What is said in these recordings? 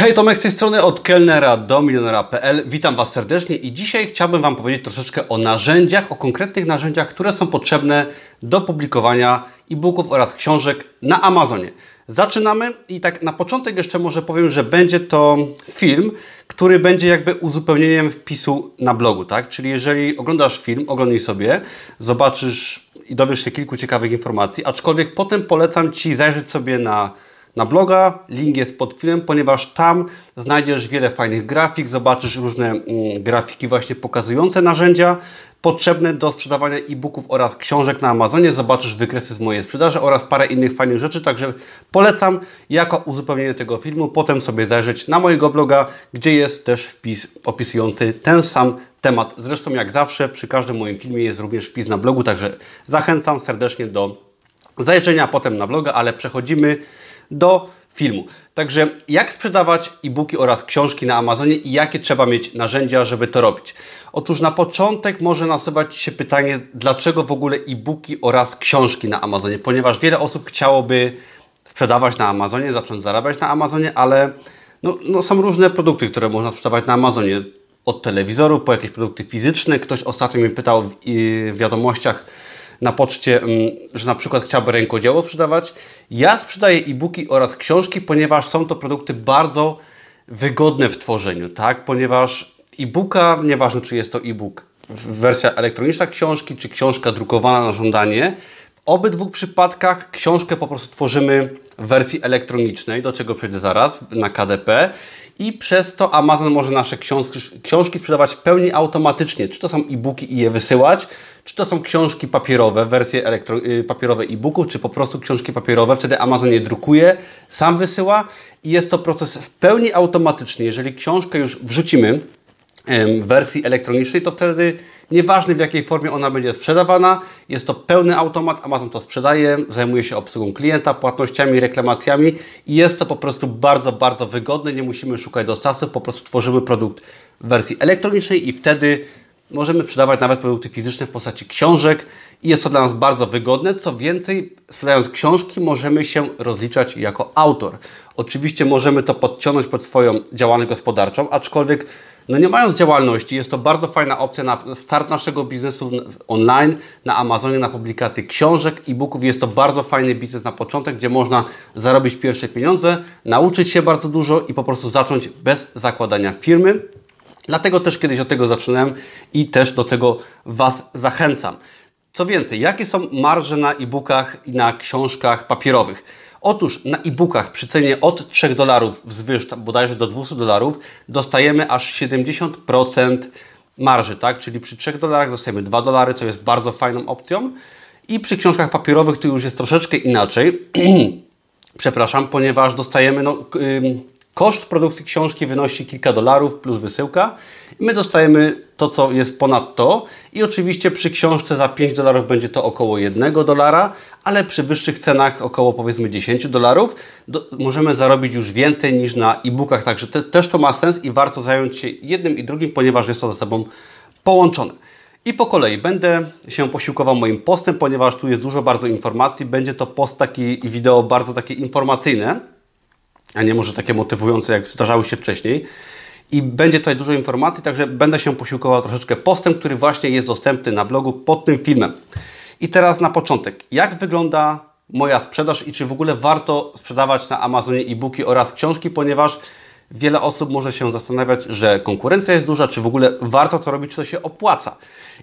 Hej, Tomek z tej strony od kelnera do milionera.pl. Witam Was serdecznie i dzisiaj chciałbym Wam powiedzieć troszeczkę o narzędziach, o konkretnych narzędziach, które są potrzebne do publikowania e-booków oraz książek na Amazonie. Zaczynamy i tak na początek jeszcze może powiem, że będzie to film, który będzie jakby uzupełnieniem wpisu na blogu, tak? Czyli jeżeli oglądasz film, oglądaj sobie, zobaczysz i dowiesz się kilku ciekawych informacji, aczkolwiek potem polecam Ci zajrzeć sobie na na bloga. Link jest pod filmem, ponieważ tam znajdziesz wiele fajnych grafik, zobaczysz różne mm, grafiki właśnie pokazujące narzędzia potrzebne do sprzedawania e-booków oraz książek na Amazonie. Zobaczysz wykresy z mojej sprzedaży oraz parę innych fajnych rzeczy, także polecam jako uzupełnienie tego filmu potem sobie zajrzeć na mojego bloga, gdzie jest też wpis opisujący ten sam temat. Zresztą jak zawsze przy każdym moim filmie jest również wpis na blogu, także zachęcam serdecznie do zajrzenia potem na bloga, ale przechodzimy do filmu. Także jak sprzedawać e-booki oraz książki na Amazonie i jakie trzeba mieć narzędzia, żeby to robić? Otóż na początek może nasuwać się pytanie, dlaczego w ogóle e-booki oraz książki na Amazonie? Ponieważ wiele osób chciałoby sprzedawać na Amazonie, zacząć zarabiać na Amazonie, ale no, no są różne produkty, które można sprzedawać na Amazonie. Od telewizorów po jakieś produkty fizyczne. Ktoś ostatnio mnie pytał w, w wiadomościach, na poczcie, mm, że na przykład chciałby rękodzieło sprzedawać. Ja sprzedaję e-booki oraz książki, ponieważ są to produkty bardzo wygodne w tworzeniu, tak? Ponieważ e-booka, nieważne czy jest to e-book, wersja elektroniczna książki, czy książka drukowana na żądanie, w obydwu przypadkach książkę po prostu tworzymy w wersji elektronicznej, do czego przejdę zaraz, na KDP i przez to Amazon może nasze książki, książki sprzedawać w pełni automatycznie. Czy to są e-booki i je wysyłać, czy to są książki papierowe, wersje elektro, y, papierowe e-booków, czy po prostu książki papierowe. Wtedy Amazon je drukuje, sam wysyła i jest to proces w pełni automatyczny. Jeżeli książkę już wrzucimy w wersji elektronicznej, to wtedy nieważne w jakiej formie ona będzie sprzedawana, jest to pełny automat, Amazon to sprzedaje, zajmuje się obsługą klienta, płatnościami, reklamacjami i jest to po prostu bardzo, bardzo wygodne, nie musimy szukać dostawców, po prostu tworzymy produkt w wersji elektronicznej i wtedy Możemy sprzedawać nawet produkty fizyczne w postaci książek i jest to dla nas bardzo wygodne. Co więcej, sprzedając książki, możemy się rozliczać jako autor. Oczywiście możemy to podciągnąć pod swoją działalność gospodarczą, aczkolwiek no nie mając działalności, jest to bardzo fajna opcja na start naszego biznesu online, na Amazonie, na publikaty książek, e-booków. Jest to bardzo fajny biznes na początek, gdzie można zarobić pierwsze pieniądze, nauczyć się bardzo dużo i po prostu zacząć bez zakładania firmy. Dlatego też kiedyś od tego zaczynałem i też do tego Was zachęcam. Co więcej, jakie są marże na e-bookach i na książkach papierowych? Otóż na e-bookach przy cenie od 3 dolarów wzwyż, bodajże do 200 dolarów, dostajemy aż 70% marży, tak? Czyli przy 3 dolarach dostajemy 2 dolary, co jest bardzo fajną opcją. I przy książkach papierowych to już jest troszeczkę inaczej. Przepraszam, ponieważ dostajemy no, Koszt produkcji książki wynosi kilka dolarów plus wysyłka. I my dostajemy to, co jest ponad to. I oczywiście przy książce za 5 dolarów będzie to około 1 dolara, ale przy wyższych cenach około powiedzmy 10 dolarów możemy zarobić już więcej niż na e-bookach. Także te, też to ma sens i warto zająć się jednym i drugim, ponieważ jest to ze sobą połączone. I po kolei będę się posiłkował moim postem, ponieważ tu jest dużo bardzo informacji. Będzie to post taki wideo bardzo takie informacyjne a nie może takie motywujące, jak zdarzały się wcześniej. I będzie tutaj dużo informacji, także będę się posiłkował troszeczkę postem, który właśnie jest dostępny na blogu pod tym filmem. I teraz na początek, jak wygląda moja sprzedaż i czy w ogóle warto sprzedawać na Amazonie e-booki oraz książki, ponieważ wiele osób może się zastanawiać, że konkurencja jest duża, czy w ogóle warto to robić, czy to się opłaca.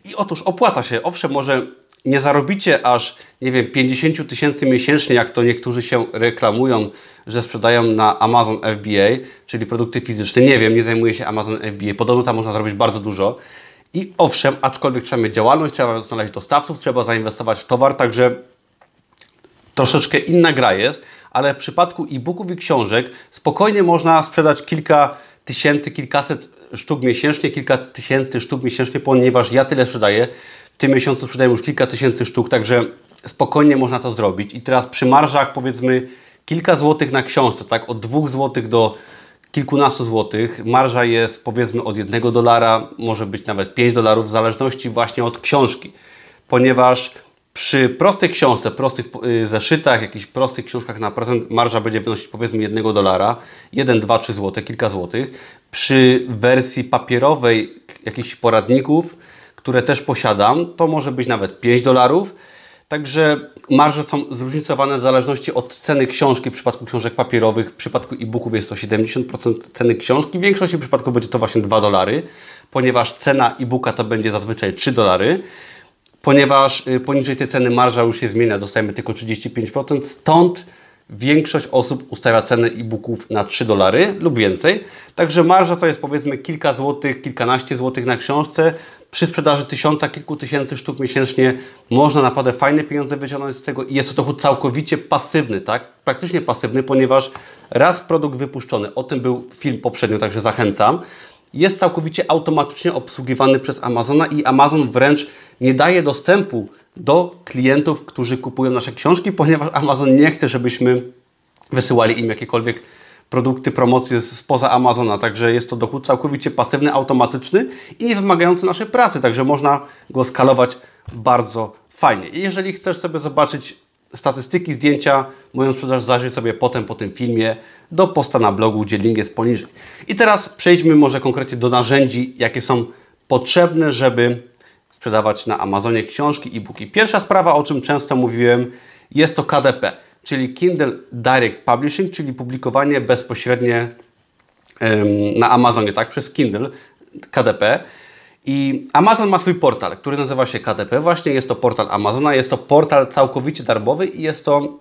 I otóż opłaca się. Owszem, może nie zarobicie aż, nie wiem, 50 tysięcy miesięcznie, jak to niektórzy się reklamują, że sprzedają na Amazon FBA, czyli produkty fizyczne. Nie wiem, nie zajmuję się Amazon FBA. Podobno tam można zrobić bardzo dużo. I owszem, aczkolwiek trzeba mieć działalność, trzeba znaleźć dostawców, trzeba zainwestować w towar, także troszeczkę inna gra jest, ale w przypadku e-booków i książek spokojnie można sprzedać kilka tysięcy, kilkaset sztuk miesięcznie, kilka tysięcy sztuk miesięcznie, ponieważ ja tyle sprzedaję. W tym miesiącu sprzedaję już kilka tysięcy sztuk, także spokojnie można to zrobić. I teraz przy marżach powiedzmy kilka złotych na książce, tak, od dwóch złotych do kilkunastu złotych. Marża jest powiedzmy od jednego dolara, może być nawet 5 dolarów, w zależności właśnie od książki. Ponieważ Przy prostej książce, prostych y, zeszytach, jakichś prostych książkach na prezent marża będzie wynosić powiedzmy 1 dolara, 1, 2, 3 zł, kilka złotych. Przy wersji papierowej jakichś poradników, które też posiadam, to może być nawet 5 dolarów. Także marże są zróżnicowane w zależności od ceny książki. W przypadku książek papierowych, w przypadku e-booków jest to 70% ceny książki. W większości przypadków będzie to właśnie 2 dolary, ponieważ cena e-booka to będzie zazwyczaj 3 dolary ponieważ y, poniżej tej ceny marża już się zmienia, dostajemy tylko 35%, stąd większość osób ustawia cenę e-booków na 3 dolary lub więcej. Także marża to jest powiedzmy kilka złotych, kilkanaście złotych na książce. Przy sprzedaży tysiąca, kilku tysięcy sztuk miesięcznie można naprawdę fajne pieniądze wyciągnąć z tego i jest to dochód całkowicie pasywny, tak? Praktycznie pasywny, ponieważ raz produkt wypuszczony, o tym był film poprzednio, także zachęcam, jest całkowicie automatycznie obsługiwany przez Amazona i Amazon wręcz nie daje dostępu do klientów, którzy kupują nasze książki, ponieważ Amazon nie chce, żebyśmy wysyłali im jakiekolwiek produkty, promocje spoza Amazona. Także jest to dochód całkowicie pasywny, automatyczny i nie wymagający naszej pracy. Także można go skalować bardzo fajnie. I jeżeli chcesz sobie zobaczyć statystyki, zdjęcia, moją sprzedaż zajrzyj sobie potem po tym filmie do posta na blogu, gdzie link jest poniżej. I teraz przejdźmy może konkretnie do narzędzi, jakie są potrzebne, żeby sprzedawać na Amazonie książki, e-booki. Pierwsza sprawa, o czym często mówiłem, jest to KDP, czyli Kindle Direct Publishing, czyli publikowanie bezpośrednie na Amazonie, tak, przez Kindle KDP. I Amazon ma swój portal, który nazywa się KDP. Właśnie jest to portal Amazona, jest to portal całkowicie darmowy i jest to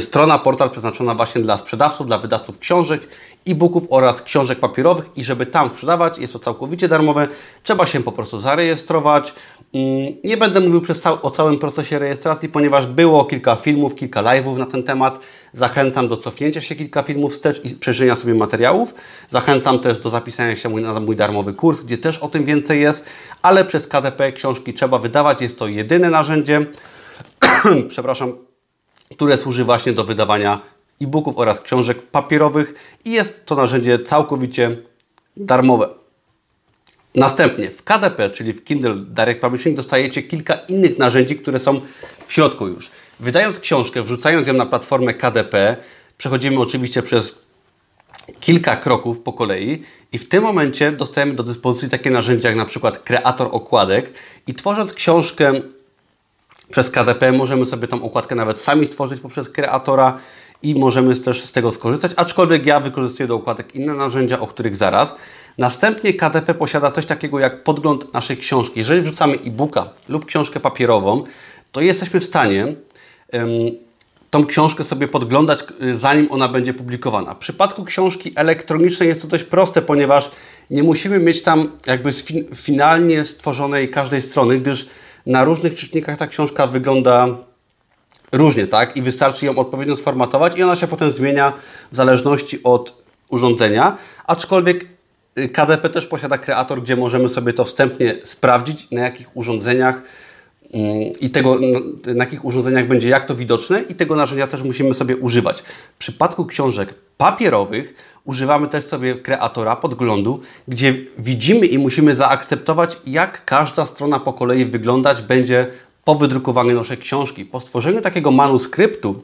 strona, portal przeznaczona właśnie dla sprzedawców, dla wydawców książek, e-booków oraz książek papierowych i żeby tam sprzedawać, jest to całkowicie darmowe, trzeba się po prostu zarejestrować. Mm, nie będę mówił o całym procesie rejestracji, ponieważ było kilka filmów, kilka live'ów na ten temat. Zachęcam do cofnięcia się kilka filmów wstecz i przejrzenia sobie materiałów. Zachęcam też do zapisania się na mój darmowy kurs, gdzie też o tym więcej jest, ale przez KDP książki trzeba wydawać. Jest to jedyne narzędzie, przepraszam, które służy właśnie do wydawania e-booków oraz książek papierowych i jest to narzędzie całkowicie darmowe. Następnie w KDP, czyli w Kindle Direct Publishing, dostajecie kilka innych narzędzi, które są w środku już. Wydając książkę, wrzucając ją na platformę KDP, przechodzimy oczywiście przez kilka kroków po kolei i w tym momencie dostajemy do dyspozycji takie narzędzia jak na przykład kreator okładek i tworząc książkę przez KDP możemy sobie tą okładkę nawet sami stworzyć poprzez kreatora i możemy też z tego skorzystać, aczkolwiek ja wykorzystuję do okładek inne narzędzia, o których zaraz. Następnie KDP posiada coś takiego jak podgląd naszej książki. Jeżeli wrzucamy e-booka lub książkę papierową, to jesteśmy w stanie tą książkę sobie podglądać, y, zanim ona będzie publikowana. W przypadku książki elektronicznej jest to dość proste, ponieważ nie musimy mieć tam jakby finalnie stworzonej każdej strony, gdyż na różnych czytnikach ta książka wygląda różnie, tak? I wystarczy ją odpowiednio sformatować i ona się potem zmienia w zależności od urządzenia. Aczkolwiek y, KDP też posiada kreator, gdzie możemy sobie to wstępnie sprawdzić, na jakich urządzeniach mm, i tego, na jakich urządzeniach będzie jak to widoczne i tego narzędzia też musimy sobie używać. W przypadku książek papierowych używamy też sobie kreatora podglądu, gdzie widzimy i musimy zaakceptować, jak każda strona po kolei wyglądać będzie po wydrukowaniu naszej książki. Po stworzeniu takiego manuskryptu,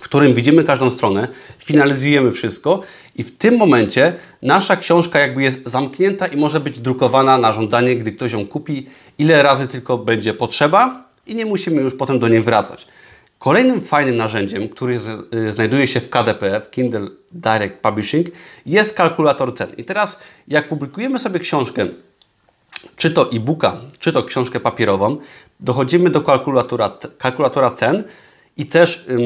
w którym widzimy każdą stronę, finalizujemy wszystko i w tym momencie nasza książka jakby jest zamknięta i może być drukowana na żądanie, gdy ktoś ją kupi, ile razy tylko będzie potrzeba i nie musimy już potem do niej wracać. Kolejnym fajnym narzędziem, który y, znajduje się w KDP, w Kindle Direct Publishing, jest kalkulator cen. I teraz, jak publikujemy sobie książkę, czy to e-booka, czy to książkę papierową, dochodzimy do kalkulatora, kalkulatora cen i też ym,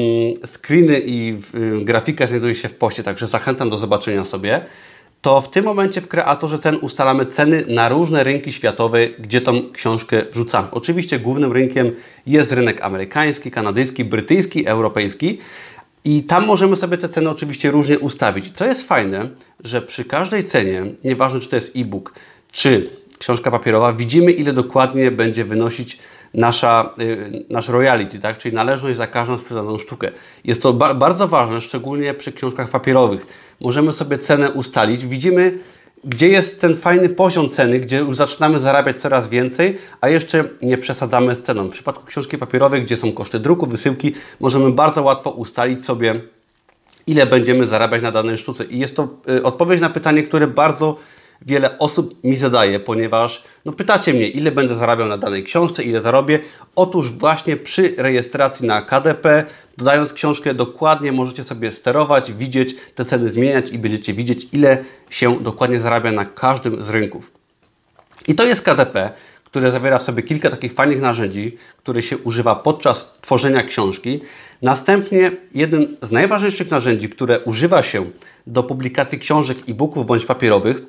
screeny i y, grafika znajduje się w poście, także zachęcam do zobaczenia sobie to w tym momencie w kreatorze cen ustalamy ceny na różne rynki światowe, gdzie tą książkę wrzucamy. Oczywiście głównym rynkiem jest rynek amerykański, kanadyjski, brytyjski, europejski. I tam możemy sobie te ceny oczywiście różnie ustawić. Co jest fajne, że przy każdej cenie, nieważne czy to jest e-book, czy książka papierowa, widzimy ile dokładnie będzie wynosić nasza, y, nasz royalty, tak? czyli należność za każdą sprzedaną sztukę. Jest to ba bardzo ważne, szczególnie przy książkach papierowych. Możemy sobie cenę ustalić. Widzimy gdzie jest ten fajny poziom ceny, gdzie już zaczynamy zarabiać coraz więcej, a jeszcze nie przesadzamy z ceną. W przypadku książki papierowej, gdzie są koszty druku, wysyłki, możemy bardzo łatwo ustalić sobie, ile będziemy zarabiać na danej sztuce. I jest to y, odpowiedź na pytanie, które bardzo wiele osób mi zadaje, ponieważ no pytacie mnie, ile będę zarabiał na danej książce, ile zarobię. Otóż właśnie przy rejestracji na KDP, dodając książkę dokładnie możecie sobie sterować, widzieć te ceny zmieniać i będziecie widzieć, ile się dokładnie zarabia na każdym z rynków. I to jest KDP, które zawiera w sobie kilka takich fajnych narzędzi, które się używa podczas tworzenia książki. Następnie jednym z najważniejszych narzędzi, które używa się do publikacji książek, e-booków bądź papierowych,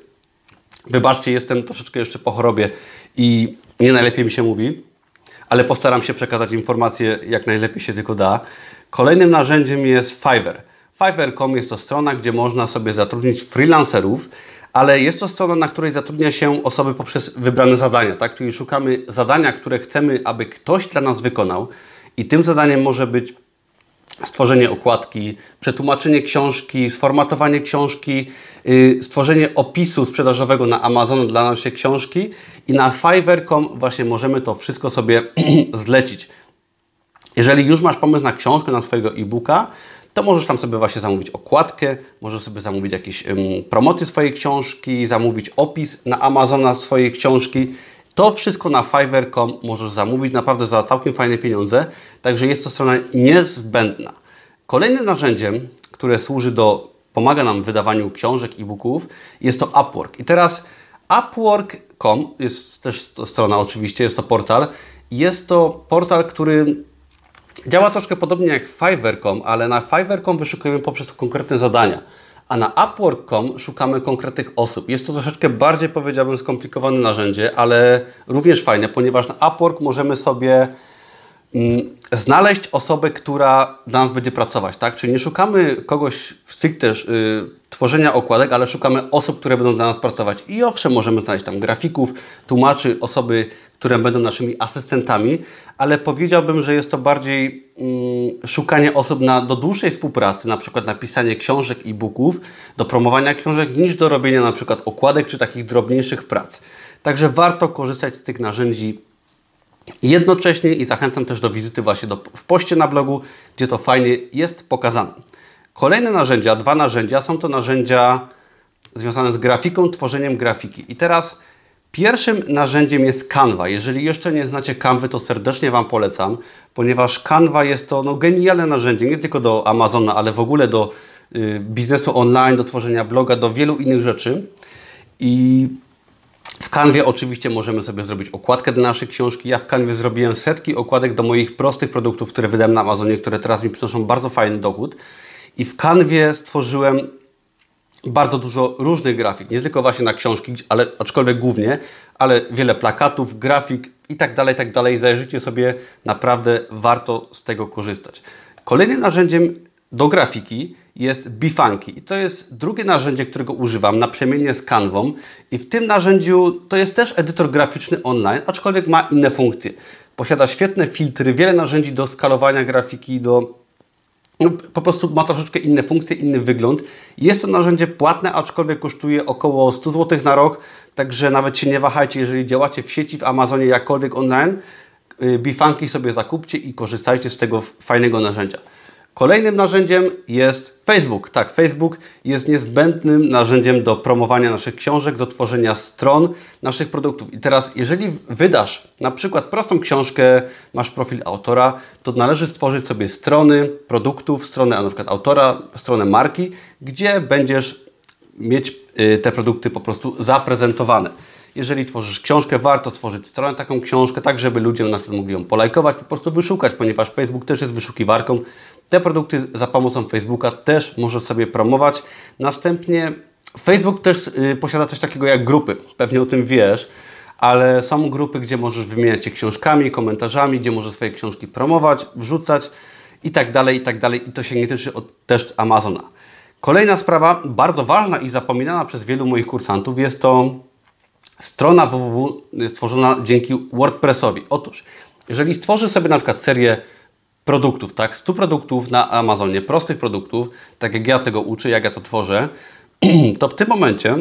Wybaczcie, jestem troszeczkę jeszcze po chorobie i nie najlepiej mi się mówi, ale postaram się przekazać informacje jak najlepiej się tylko da. Kolejnym narzędziem jest Fiverr. Fiverr.com jest to strona, gdzie można sobie zatrudnić freelancerów, ale jest to strona, na której zatrudnia się osoby poprzez wybrane zadania, tak? Czyli szukamy zadania, które chcemy, aby ktoś dla nas wykonał i tym zadaniem może być stworzenie okładki, przetłumaczenie książki, sformatowanie książki, yy, stworzenie opisu sprzedażowego na Amazon dla naszej książki i na Fiverr.com właśnie możemy to wszystko sobie zlecić. Jeżeli już masz pomysł na książkę, na swojego e-booka, to możesz tam sobie właśnie zamówić okładkę, możesz sobie zamówić jakieś ym, promocje swojej książki, zamówić opis na Amazona swojej książki to wszystko na Fiverr.com możesz zamówić naprawdę za całkiem fajne pieniądze, także jest to strona niezbędna. Kolejnym narzędziem, które służy do, pomaga nam w wydawaniu książek, e-booków, jest to Upwork. I teraz Upwork.com jest też strona oczywiście, jest to portal. Jest to portal, który działa troszkę podobnie jak Fiverr.com, ale na Fiverr.com wyszukujemy poprzez konkretne zadania a na Upwork.com szukamy konkretnych osób. Jest to troszeczkę bardziej, powiedziałbym, skomplikowane narzędzie, ale również fajne, ponieważ na Upwork możemy sobie mm, znaleźć osobę, która dla nas będzie pracować, tak? Czyli nie szukamy kogoś stricte y, tworzenia okładek, ale szukamy osób, które będą dla nas pracować. I owszem, możemy znaleźć tam grafików, tłumaczy, osoby, które będą naszymi asystentami, ale powiedziałbym, że jest to bardziej mm, szukanie osób na, do dłuższej współpracy, na przykład napisanie książek i e-booków, do promowania książek, niż do robienia na przykład okładek czy takich drobniejszych prac. Także warto korzystać z tych narzędzi jednocześnie i zachęcam też do wizyty właśnie do, w poście na blogu, gdzie to fajnie jest pokazane. Kolejne narzędzia, dwa narzędzia, są to narzędzia związane z grafiką, tworzeniem grafiki. I teraz pierwszym narzędziem jest Canva. Jeżeli jeszcze nie znacie Canvy, to serdecznie Wam polecam, ponieważ Canva jest to no, genialne narzędzie, nie tylko do Amazona, ale w ogóle do y, biznesu online, do tworzenia bloga, do wielu innych rzeczy. I w Canwie oczywiście możemy sobie zrobić okładkę do naszej książki. Ja w Canwie zrobiłem setki okładek do moich prostych produktów, które wydałem na Amazonie, które teraz mi przynoszą bardzo fajny dochód. I w Canwie stworzyłem bardzo dużo różnych grafik, nie tylko właśnie na książki, ale aczkolwiek głównie, ale wiele plakatów, grafik i tak dalej, tak dalej. Zajrzyjcie sobie, naprawdę warto z tego korzystać. Kolejnym narzędziem do grafiki jest Bifanki. I to jest drugie narzędzie, którego używam naprzemiennie z Canwą. I w tym narzędziu to jest też edytor graficzny online, aczkolwiek ma inne funkcje. Posiada świetne filtry, wiele narzędzi do skalowania grafiki, do po prostu ma troszeczkę inne funkcje, inny wygląd. Jest to narzędzie płatne, aczkolwiek kosztuje około 100 zł na rok, także nawet się nie wahajcie, jeżeli działacie w sieci, w Amazonie, jakkolwiek online, y, Bifanki sobie zakupcie i korzystajcie z tego fajnego narzędzia. Kolejnym narzędziem jest Facebook. Tak, Facebook jest niezbędnym narzędziem do promowania naszych książek, do tworzenia stron naszych produktów. I teraz, jeżeli wydasz na przykład prostą książkę, masz profil autora, to należy stworzyć sobie strony produktów, stronę na przykład autora, stronę marki, gdzie będziesz mieć y, te produkty po prostu zaprezentowane. Jeżeli tworzysz książkę, warto stworzyć stronę taką książkę, tak żeby ludzie na przykład mogli ją polajkować, po prostu wyszukać, ponieważ Facebook też jest wyszukiwarką. Te produkty za pomocą Facebooka też możesz sobie promować. Następnie Facebook też y, posiada coś takiego jak grupy, pewnie o tym wiesz, ale są grupy, gdzie możesz wymieniać się książkami, komentarzami, gdzie możesz swoje książki promować, wrzucać i tak dalej, i tak dalej. I to się nie tyczy też Amazona. Kolejna sprawa, bardzo ważna i zapominana przez wielu moich kursantów, jest to strona www stworzona dzięki WordPressowi. Otóż, jeżeli stworzysz sobie na przykład serię produktów, tak, 100 produktów na Amazonie, prostych produktów, tak jak ja tego uczę, jak ja to tworzę, to w tym momencie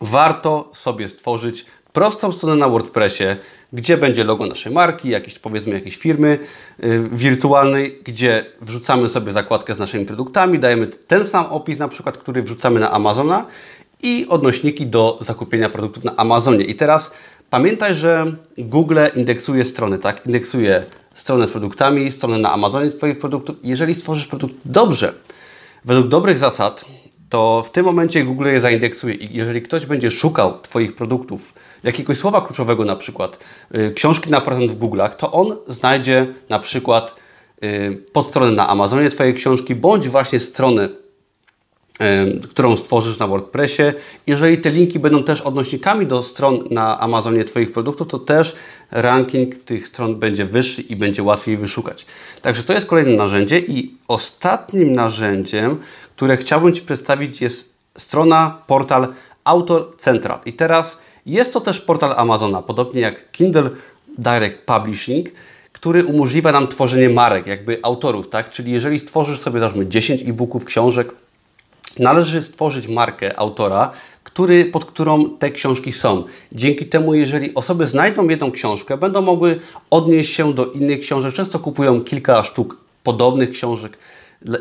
warto sobie stworzyć prostą stronę na WordPressie, gdzie będzie logo naszej marki, jakiejś, powiedzmy jakiejś firmy yy, wirtualnej, gdzie wrzucamy sobie zakładkę z naszymi produktami, dajemy ten sam opis na przykład, który wrzucamy na Amazona i odnośniki do zakupienia produktów na Amazonie. I teraz pamiętaj, że Google indeksuje strony, tak? Indeksuje stronę z produktami, stronę na Amazonie Twoich produktów. Jeżeli stworzysz produkt dobrze, według dobrych zasad, to w tym momencie Google je zaindeksuje i jeżeli ktoś będzie szukał Twoich produktów, jakiegoś słowa kluczowego na przykład, yy, książki na prezent w Google'ach, to on znajdzie na przykład yy, podstronę na Amazonie Twojej książki, bądź właśnie stronę którą stworzysz na WordPressie. Jeżeli te linki będą też odnośnikami do stron na Amazonie Twoich produktów, to też ranking tych stron będzie wyższy i będzie łatwiej wyszukać. Także to jest kolejne narzędzie i ostatnim narzędziem, które chciałbym Ci przedstawić jest strona, portal Autor Central. I teraz jest to też portal Amazona, podobnie jak Kindle Direct Publishing, który umożliwia nam tworzenie marek, jakby autorów, tak? Czyli jeżeli stworzysz sobie, załóżmy, 10 e-booków, książek, należy stworzyć markę autora, który, pod którą te książki są. Dzięki temu, jeżeli osoby znajdą jedną książkę, będą mogły odnieść się do innych książek. Często kupują kilka sztuk podobnych książek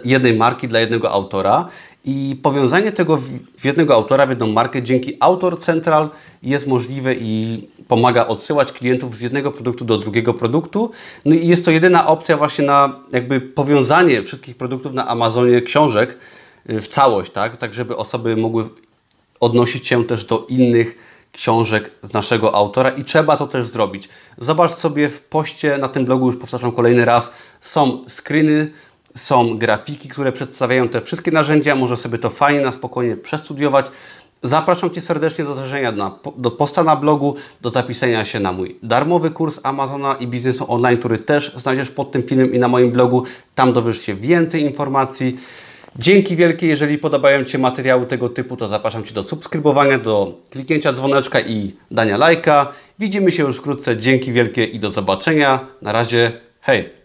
jednej marki dla jednego autora i powiązanie tego w jednego autora, w jedną markę dzięki Autor Central jest możliwe i pomaga odsyłać klientów z jednego produktu do drugiego produktu. No i jest to jedyna opcja właśnie na jakby powiązanie wszystkich produktów na Amazonie książek w całość, tak? tak żeby osoby mogły odnosić się też do innych książek z naszego autora i trzeba to też zrobić. Zobacz sobie w poście na tym blogu, już powtarzam kolejny raz, są screeny, są grafiki, które przedstawiają te wszystkie narzędzia, może sobie to fajnie, na spokojnie przestudiować. Zapraszam Cię serdecznie do zdarzenia na, do posta na blogu, do zapisania się na mój darmowy kurs Amazona i biznesu online, który też znajdziesz pod tym filmem i na moim blogu. Tam dowiesz się więcej informacji. Dzięki wielkie, jeżeli podobają Ci materiały tego typu, to zapraszam Cię do subskrybowania, do kliknięcia dzwoneczka i dania lajka. Widzimy się już wkrótce. Dzięki wielkie i do zobaczenia. Na razie, hej!